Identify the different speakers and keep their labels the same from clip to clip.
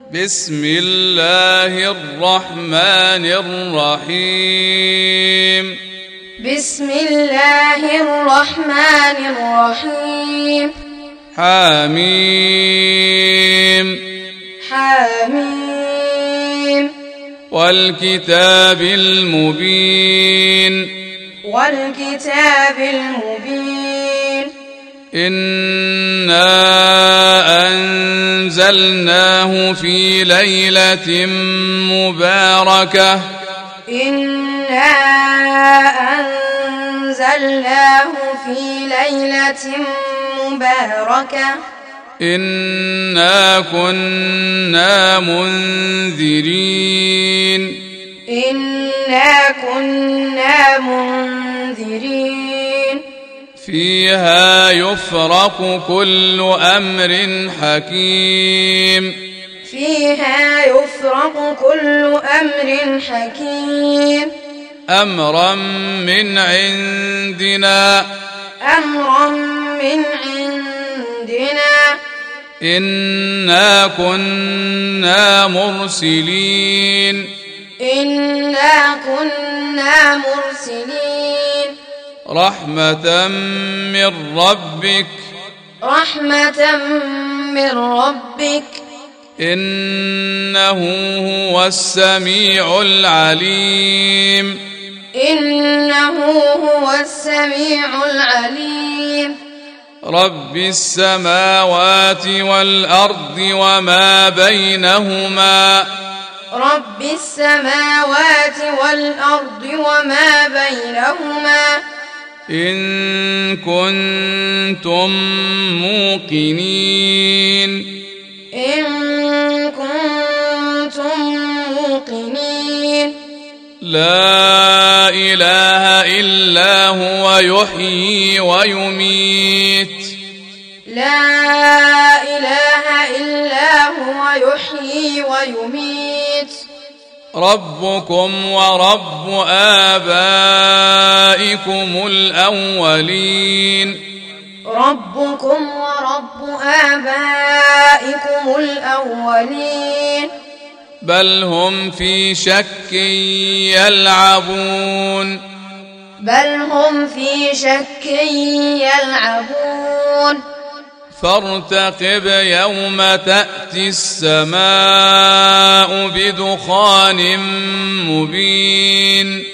Speaker 1: بسم الله الرحمن الرحيم.
Speaker 2: بسم الله الرحمن الرحيم.
Speaker 1: حميم.
Speaker 2: حميم.
Speaker 1: والكتاب المبين.
Speaker 2: والكتاب المبين.
Speaker 1: إنا أنزلناه في ليلة مباركة.
Speaker 2: إنا أنزلناه في ليلة مباركة.
Speaker 1: إنا كنا منذرين.
Speaker 2: إنا كنا منذرين.
Speaker 1: فيها يفرق كل أمر حكيم.
Speaker 2: فيها يفرق كل أمر حكيم.
Speaker 1: أمرا من عندنا.
Speaker 2: أمرا من عندنا.
Speaker 1: إنا كنا مرسلين.
Speaker 2: إنا كنا مرسلين.
Speaker 1: رحمة من ربك.
Speaker 2: رحمة من ربك.
Speaker 1: إنه هو السميع العليم.
Speaker 2: إنه هو السميع العليم.
Speaker 1: رب السماوات والأرض وما بينهما.
Speaker 2: رب السماوات والأرض وما بينهما.
Speaker 1: إن كنتم موقنين.
Speaker 2: إن كنتم موقنين.
Speaker 1: لا إله إلا هو يحيي ويميت.
Speaker 2: لا إله إلا هو يحيي ويميت.
Speaker 1: ربكم ورب آبائكم. الأولين.
Speaker 2: ربكم ورب آبائكم الأولين.
Speaker 1: بل هم في شك يلعبون.
Speaker 2: بل هم في شك يلعبون.
Speaker 1: فارتقب يوم تأتي السماء بدخان مبين.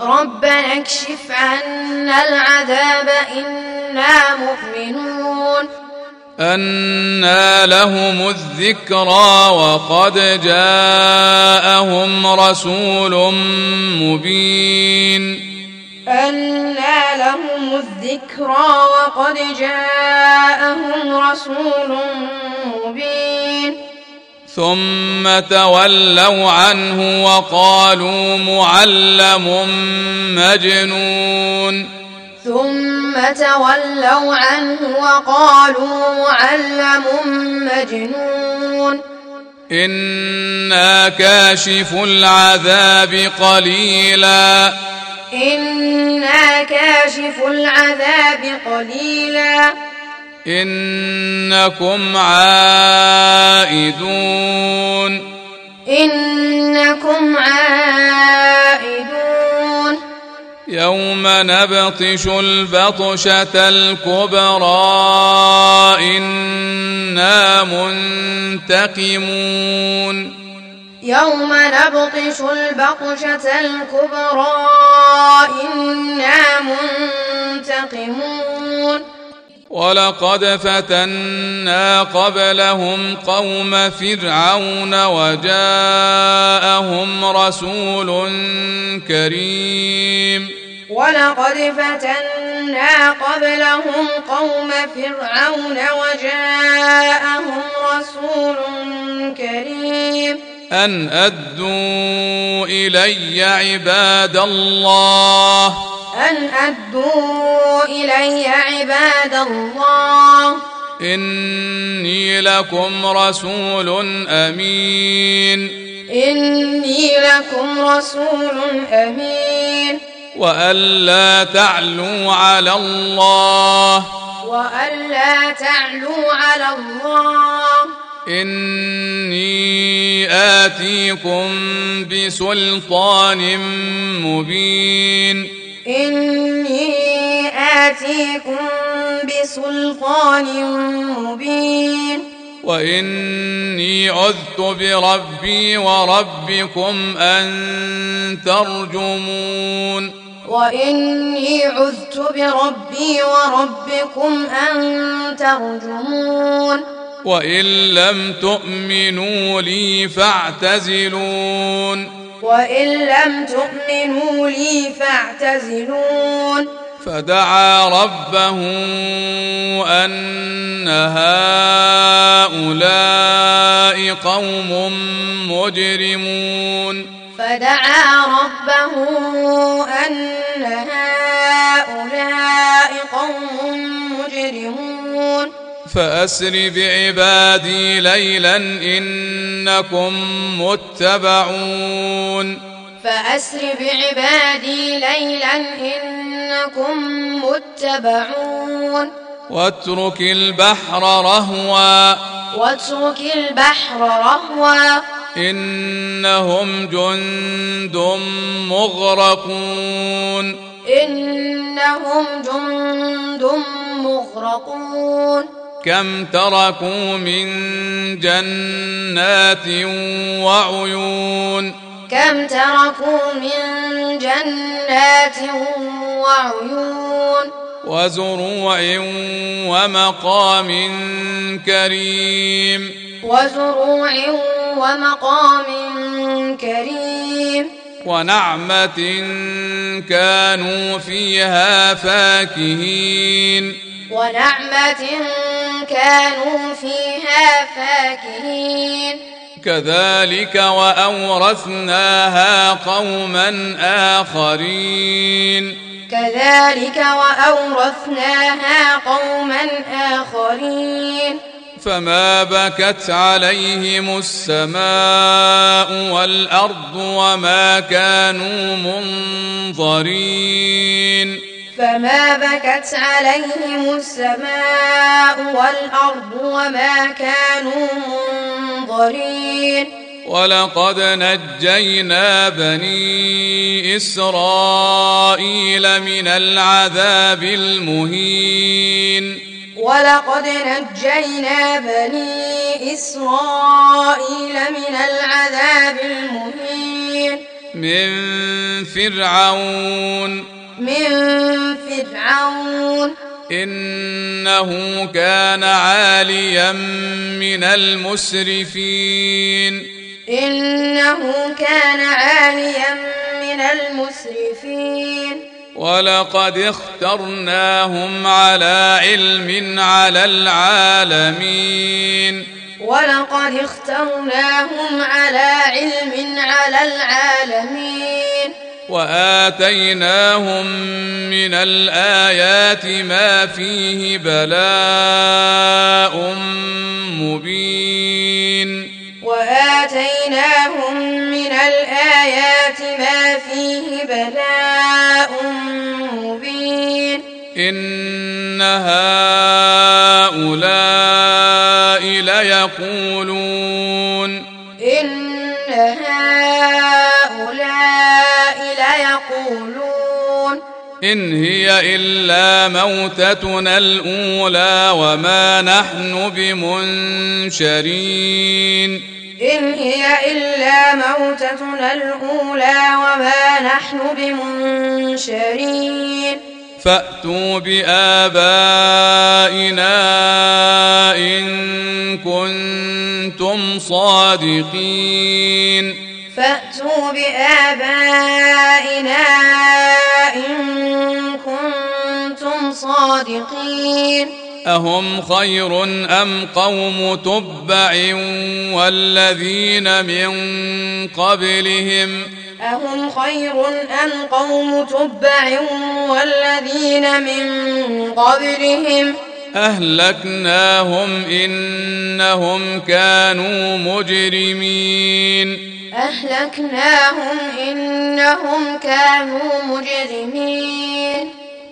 Speaker 2: ربنا اكشف عنا العذاب إنا مؤمنون.
Speaker 1: أنى لهم الذكرى وقد جاءهم رسول مبين.
Speaker 2: أنى لهم الذكرى وقد جاءهم رسول مبين.
Speaker 1: ثم تولوا عنه وقالوا معلم مجنون.
Speaker 2: ثم تولوا عنه وقالوا معلم مجنون.
Speaker 1: إنا كاشف العذاب قليلا.
Speaker 2: إنا كاشف العذاب قليلا.
Speaker 1: إنكم عائدون.
Speaker 2: إنكم عائدون.
Speaker 1: يوم نبطش البطشة الكبرى إنا منتقمون.
Speaker 2: يوم نبطش البطشة الكبرى إنا منتقمون.
Speaker 1: ولقد فتنا قبلهم قوم فرعون وجاءهم رسول كريم.
Speaker 2: ولقد فتنا قبلهم قوم فرعون وجاءهم رسول كريم.
Speaker 1: أن أدوا إلي عباد الله.
Speaker 2: أن أدوا إلي عباد الله.
Speaker 1: إني لكم رسول أمين.
Speaker 2: إني لكم رسول أمين.
Speaker 1: وألا تعلوا على الله.
Speaker 2: وألا تعلوا على الله.
Speaker 1: إني آتيكم بسلطان مبين.
Speaker 2: إني آتيكم بسلطان مبين.
Speaker 1: وإني عذت بربي وربكم أن ترجمون.
Speaker 2: وإني عذت بربي وربكم أن ترجمون.
Speaker 1: وإن لم تؤمنوا لي فاعتزلون.
Speaker 2: وإن لم تؤمنوا لي فاعتزلون.
Speaker 1: فدعا ربه أن هؤلاء قوم مجرمون.
Speaker 2: فدعا ربه أن هؤلاء
Speaker 1: فأسر بعبادي ليلا إنكم متبعون.
Speaker 2: فأسر بعبادي ليلا إنكم متبعون.
Speaker 1: واترك البحر رهوا.
Speaker 2: واترك البحر رهوا.
Speaker 1: إنهم جند مغرقون.
Speaker 2: إنهم جند مغرقون.
Speaker 1: كم تركوا من جنات وعيون
Speaker 2: كم تركوا من جنات وعيون
Speaker 1: وزروع ومقام كريم
Speaker 2: وزروع ومقام كريم
Speaker 1: ونعمة كانوا فيها فاكهين
Speaker 2: ونعمة كانوا فيها فاكهين.
Speaker 1: كذلك وأورثناها قوما آخرين.
Speaker 2: كذلك وأورثناها قوما آخرين.
Speaker 1: فما بكت عليهم السماء والأرض وما كانوا منظرين.
Speaker 2: فما بكت عليهم السماء والأرض وما كانوا منظرين
Speaker 1: ولقد نجينا بني إسرائيل من العذاب المهين
Speaker 2: ولقد نجينا بني إسرائيل من العذاب المهين
Speaker 1: من فرعون
Speaker 2: من فرعون.
Speaker 1: إنه كان عاليا من المسرفين.
Speaker 2: إنه كان عاليا من المسرفين.
Speaker 1: ولقد اخترناهم على علم على العالمين.
Speaker 2: ولقد اخترناهم على علم على العالمين.
Speaker 1: وآتيناهم من الآيات ما فيه بلاء مبين.
Speaker 2: وآتيناهم من الآيات ما فيه بلاء مبين. إن هؤلاء
Speaker 1: إن هي إلا موتتنا الأولى وما نحن بمنشرين.
Speaker 2: إن هي إلا موتتنا الأولى وما نحن بمنشرين.
Speaker 1: فأتوا بآبائنا إن كنتم صادقين.
Speaker 2: فأتوا بآبائنا صادقين
Speaker 1: أهم خير أم قوم تبع والذين من قبلهم؟
Speaker 2: أهم خير أم قوم تبع والذين من قبلهم؟
Speaker 1: أهلكناهم إنهم كانوا مجرمين.
Speaker 2: أهلكناهم إنهم كانوا مجرمين.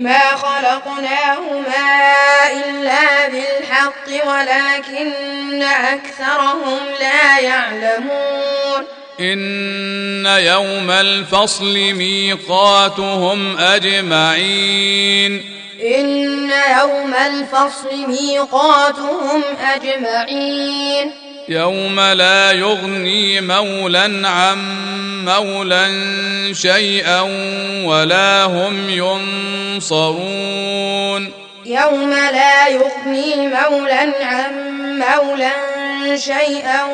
Speaker 2: ما خلقناهما إلا بالحق ولكن أكثرهم لا يعلمون.
Speaker 1: إن يوم الفصل ميقاتهم أجمعين.
Speaker 2: إن يوم الفصل ميقاتهم أجمعين.
Speaker 1: يوم لا يغني مولا عن مولا شيئا ولا هم ينصرون.
Speaker 2: يوم لا يغني مولا عن مولا شيئا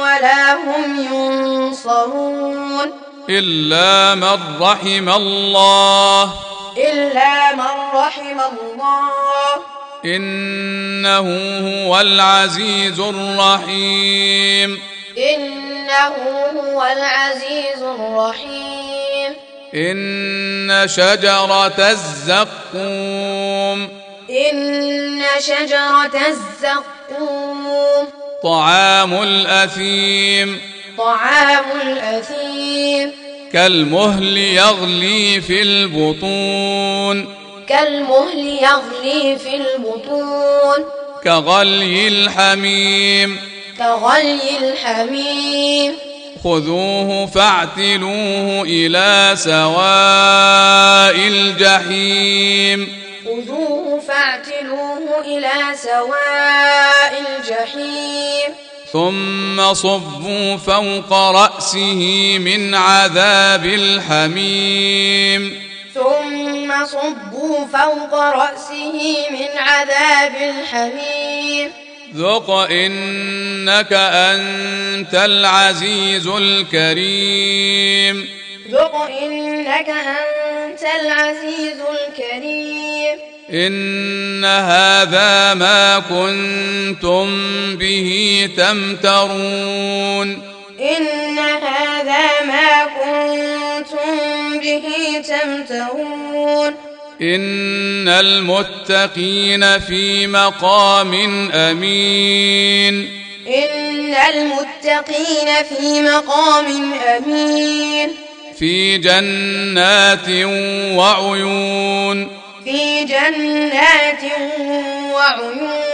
Speaker 2: ولا هم ينصرون.
Speaker 1: إلا من رحم الله.
Speaker 2: إلا من رحم الله.
Speaker 1: إنه هو العزيز الرحيم.
Speaker 2: إنه هو العزيز الرحيم.
Speaker 1: إن شجرة الزقوم.
Speaker 2: إن شجرة الزقوم.
Speaker 1: طعام الأثيم.
Speaker 2: طعام الأثيم.
Speaker 1: كالمهل يغلي في البطون.
Speaker 2: كالمهل يغلي في البطون.
Speaker 1: كغلي الحميم.
Speaker 2: كغلي الحميم.
Speaker 1: خذوه فاعتلوه إلى سواء الجحيم.
Speaker 2: خذوه فاعتلوه إلى سواء الجحيم.
Speaker 1: ثم صبوا فوق رأسه من عذاب الحميم.
Speaker 2: ثم صبوا فوق رأسه من عذاب الحميم
Speaker 1: ذق إنك أنت العزيز الكريم.
Speaker 2: ذق إنك أنت العزيز الكريم.
Speaker 1: إن هذا ما كنتم به تمترون.
Speaker 2: إن هذا ما كنتم به تمترون.
Speaker 1: إن المتقين في مقام أمين.
Speaker 2: إن المتقين في مقام أمين.
Speaker 1: في جنات وعيون.
Speaker 2: في جنات وعيون.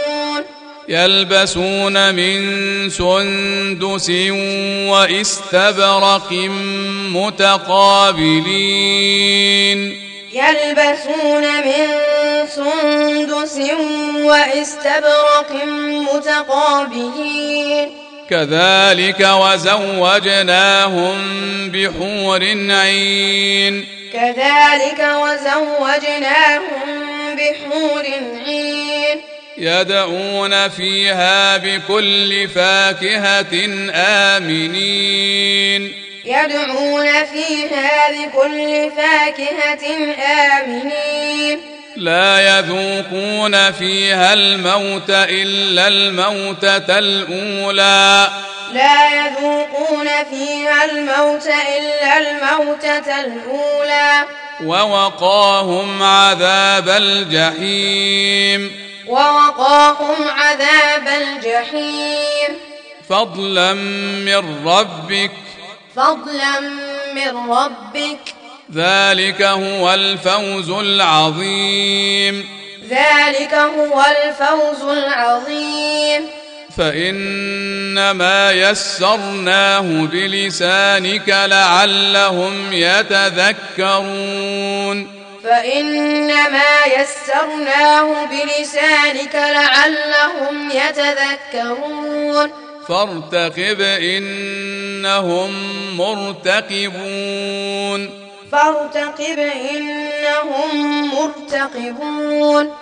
Speaker 1: يلبسون من سندس وإستبرق متقابلين.
Speaker 2: يلبسون من سندس وإستبرق متقابلين.
Speaker 1: كذلك وزوجناهم بحور عين.
Speaker 2: كذلك وزوجناهم بحور عين.
Speaker 1: يدعون فيها بكل فاكهة آمنين.
Speaker 2: يدعون فيها بكل فاكهة آمنين.
Speaker 1: لا يذوقون فيها الموت إلا الموته الأولى.
Speaker 2: لا يذوقون فيها الموت إلا الموتة الأولى.
Speaker 1: ووقاهم عذاب الجحيم.
Speaker 2: ووقاهم عذاب الجحيم.
Speaker 1: فضلا من ربك.
Speaker 2: فضلا من ربك.
Speaker 1: ذلك هو الفوز العظيم.
Speaker 2: ذلك هو الفوز العظيم.
Speaker 1: فإنما يسرناه بلسانك لعلهم يتذكرون.
Speaker 2: فإنما يسرناه بلسانك لعلهم يتذكرون.
Speaker 1: فارتقب إنهم مرتقبون.
Speaker 2: فارتقب إنهم مرتقبون.